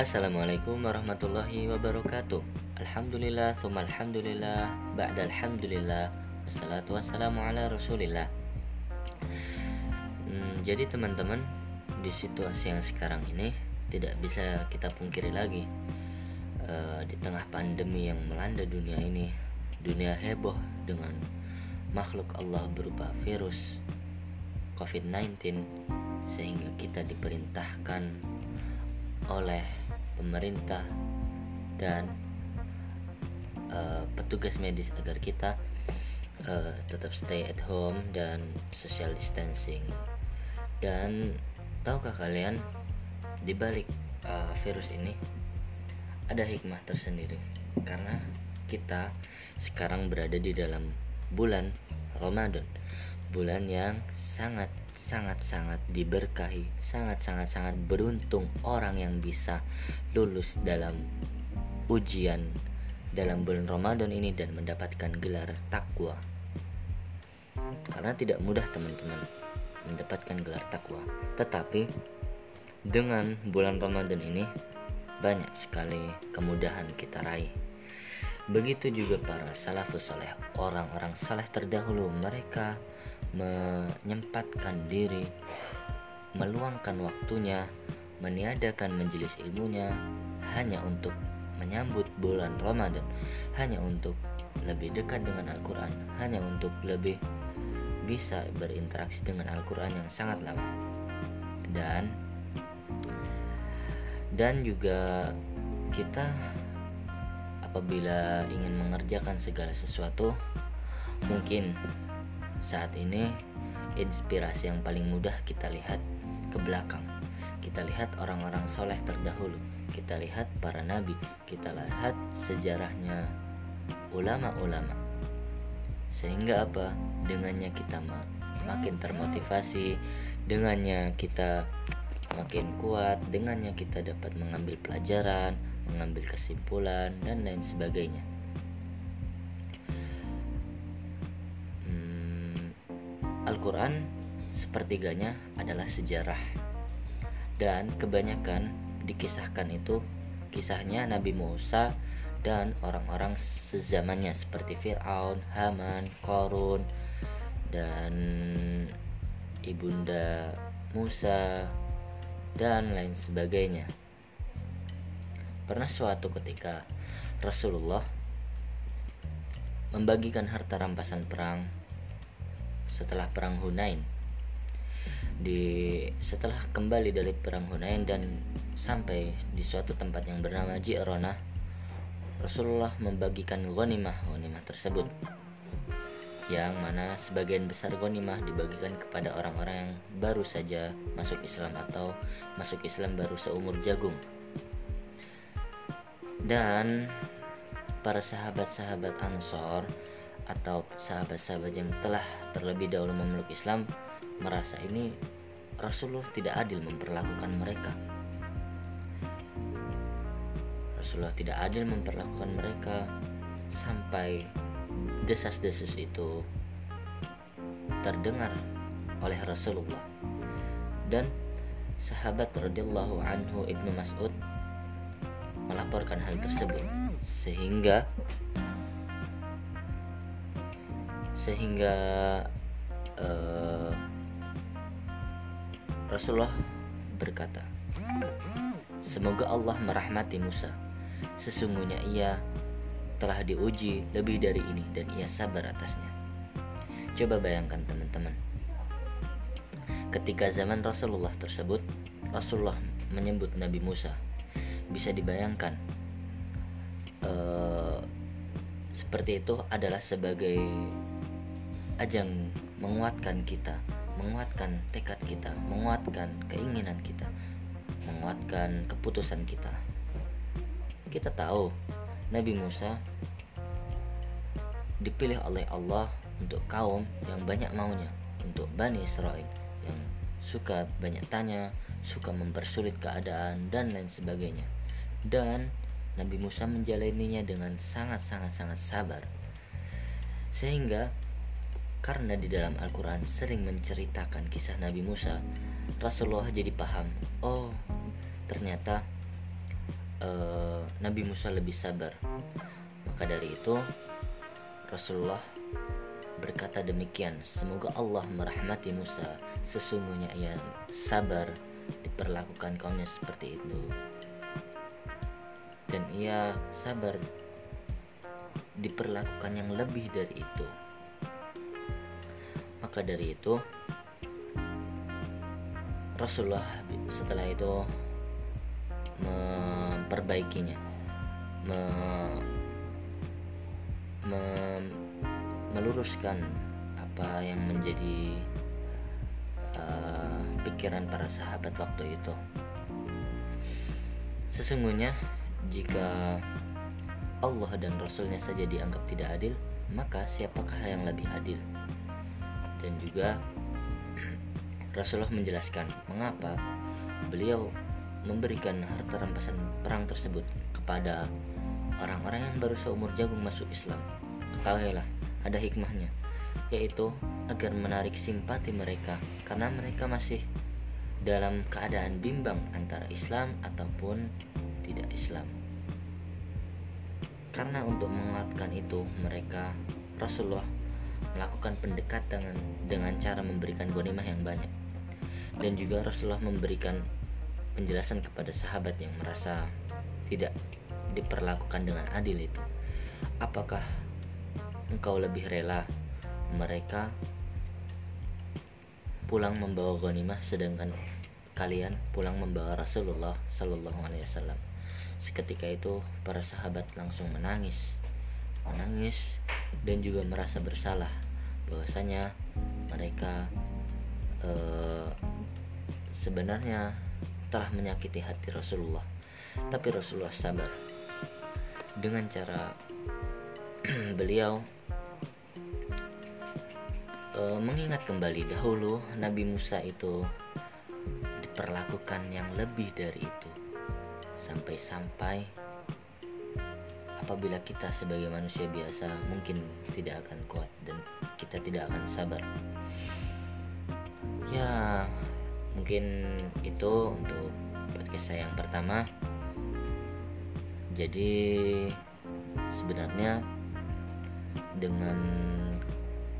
Assalamualaikum warahmatullahi wabarakatuh. Alhamdulillah, thumma alhamdulillah Ba'da alhamdulillah Wassalatu wassalamu ala rasulillah. Hmm, Jadi teman-teman Di situasi yang sekarang ini Tidak bisa kita pungkiri lagi uh, Di tengah pandemi yang melanda dunia ini Dunia heboh dengan makhluk Allah berupa virus COVID-19 Sehingga kita diperintahkan oleh pemerintah dan uh, petugas medis agar kita uh, tetap stay at home dan social distancing. Dan tahukah kalian di balik uh, virus ini ada hikmah tersendiri karena kita sekarang berada di dalam bulan Ramadan, bulan yang sangat sangat-sangat diberkahi, sangat-sangat-sangat beruntung orang yang bisa lulus dalam ujian dalam bulan Ramadan ini dan mendapatkan gelar takwa. Karena tidak mudah teman-teman mendapatkan gelar takwa. Tetapi dengan bulan Ramadan ini banyak sekali kemudahan kita raih. Begitu juga para salafus soleh, orang-orang saleh terdahulu mereka menyempatkan diri, meluangkan waktunya, meniadakan majelis ilmunya hanya untuk menyambut bulan Ramadan, hanya untuk lebih dekat dengan Al-Quran, hanya untuk lebih bisa berinteraksi dengan Al-Quran yang sangat lama. Dan dan juga kita apabila ingin mengerjakan segala sesuatu mungkin saat ini inspirasi yang paling mudah kita lihat ke belakang. Kita lihat orang-orang soleh terdahulu. Kita lihat para nabi. Kita lihat sejarahnya ulama-ulama. Sehingga apa? Dengannya kita makin termotivasi, dengannya kita makin kuat, dengannya kita dapat mengambil pelajaran, mengambil kesimpulan, dan lain sebagainya. Al-Quran sepertiganya adalah sejarah dan kebanyakan dikisahkan itu kisahnya Nabi Musa dan orang-orang sezamannya seperti Fir'aun, Haman, Korun dan ibunda Musa dan lain sebagainya. Pernah suatu ketika Rasulullah membagikan harta rampasan perang setelah perang Hunain. Di setelah kembali dari perang Hunain dan sampai di suatu tempat yang bernama Ji'ronah, Rasulullah membagikan ghanimah ghanimah tersebut yang mana sebagian besar ghanimah dibagikan kepada orang-orang yang baru saja masuk Islam atau masuk Islam baru seumur jagung. Dan para sahabat-sahabat Ansor atau sahabat-sahabat yang telah terlebih dahulu memeluk Islam merasa ini Rasulullah tidak adil memperlakukan mereka. Rasulullah tidak adil memperlakukan mereka sampai desas-desus itu terdengar oleh Rasulullah dan sahabat radhiyallahu anhu Ibnu Mas'ud melaporkan hal tersebut sehingga sehingga uh, Rasulullah berkata Semoga Allah merahmati Musa. Sesungguhnya ia telah diuji lebih dari ini dan ia sabar atasnya. Coba bayangkan teman-teman. Ketika zaman Rasulullah tersebut Rasulullah menyebut Nabi Musa. Bisa dibayangkan uh, Seperti itu adalah sebagai ajang menguatkan kita, menguatkan tekad kita, menguatkan keinginan kita, menguatkan keputusan kita. Kita tahu Nabi Musa dipilih oleh Allah untuk kaum yang banyak maunya, untuk Bani Israel yang suka banyak tanya, suka mempersulit keadaan dan lain sebagainya. Dan Nabi Musa menjalaninya dengan sangat-sangat-sangat sabar. Sehingga karena di dalam Al-Quran sering menceritakan kisah Nabi Musa, Rasulullah jadi paham, oh ternyata uh, Nabi Musa lebih sabar. Maka dari itu Rasulullah berkata demikian semoga Allah merahmati Musa. Sesungguhnya ia sabar diperlakukan kaumnya seperti itu. Dan ia sabar diperlakukan yang lebih dari itu maka dari itu Rasulullah setelah itu memperbaikinya me, me, meluruskan apa yang menjadi uh, pikiran para sahabat waktu itu. Sesungguhnya jika Allah dan Rasulnya saja dianggap tidak adil maka siapakah yang lebih adil dan juga Rasulullah menjelaskan mengapa beliau memberikan harta rampasan perang tersebut kepada orang-orang yang baru seumur jagung masuk Islam. Ketahuilah, ada hikmahnya, yaitu agar menarik simpati mereka karena mereka masih dalam keadaan bimbang antara Islam ataupun tidak Islam. Karena untuk menguatkan itu, mereka Rasulullah melakukan pendekatan dengan, cara memberikan ghanimah yang banyak. Dan juga Rasulullah memberikan penjelasan kepada sahabat yang merasa tidak diperlakukan dengan adil itu. Apakah engkau lebih rela mereka pulang membawa ghanimah sedangkan kalian pulang membawa Rasulullah Shallallahu Alaihi Wasallam? Seketika itu para sahabat langsung menangis menangis dan juga merasa bersalah. Bahwasanya mereka uh, sebenarnya telah menyakiti hati Rasulullah. Tapi Rasulullah sabar. Dengan cara beliau uh, mengingat kembali dahulu Nabi Musa itu diperlakukan yang lebih dari itu. Sampai-sampai apabila kita sebagai manusia biasa mungkin tidak akan kuat dan kita tidak akan sabar. Ya mungkin itu untuk podcast saya yang pertama. Jadi sebenarnya dengan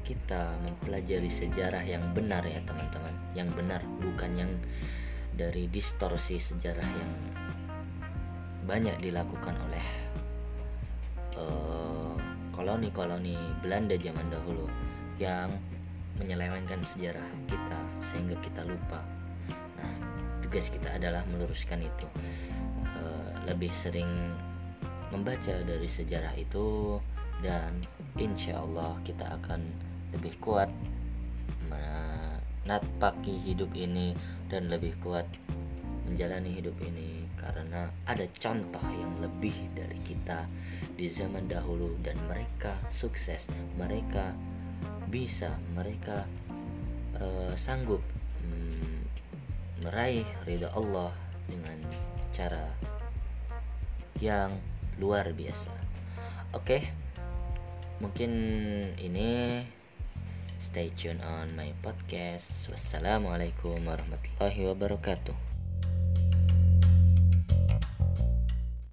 kita mempelajari sejarah yang benar ya teman-teman. Yang benar bukan yang dari distorsi sejarah yang banyak dilakukan oleh eh, koloni-koloni Belanda zaman dahulu yang menyelewengkan sejarah kita sehingga kita lupa. Tugas kita adalah meluruskan itu. Uh, lebih sering membaca dari sejarah itu dan insya Allah kita akan lebih kuat menatpaki hidup ini dan lebih kuat menjalani hidup ini karena ada contoh yang lebih dari kita di zaman dahulu dan mereka sukses mereka bisa mereka uh, sanggup meraih ridha Allah dengan cara yang luar biasa. Oke, mungkin ini stay tune on my podcast. Wassalamualaikum warahmatullahi wabarakatuh.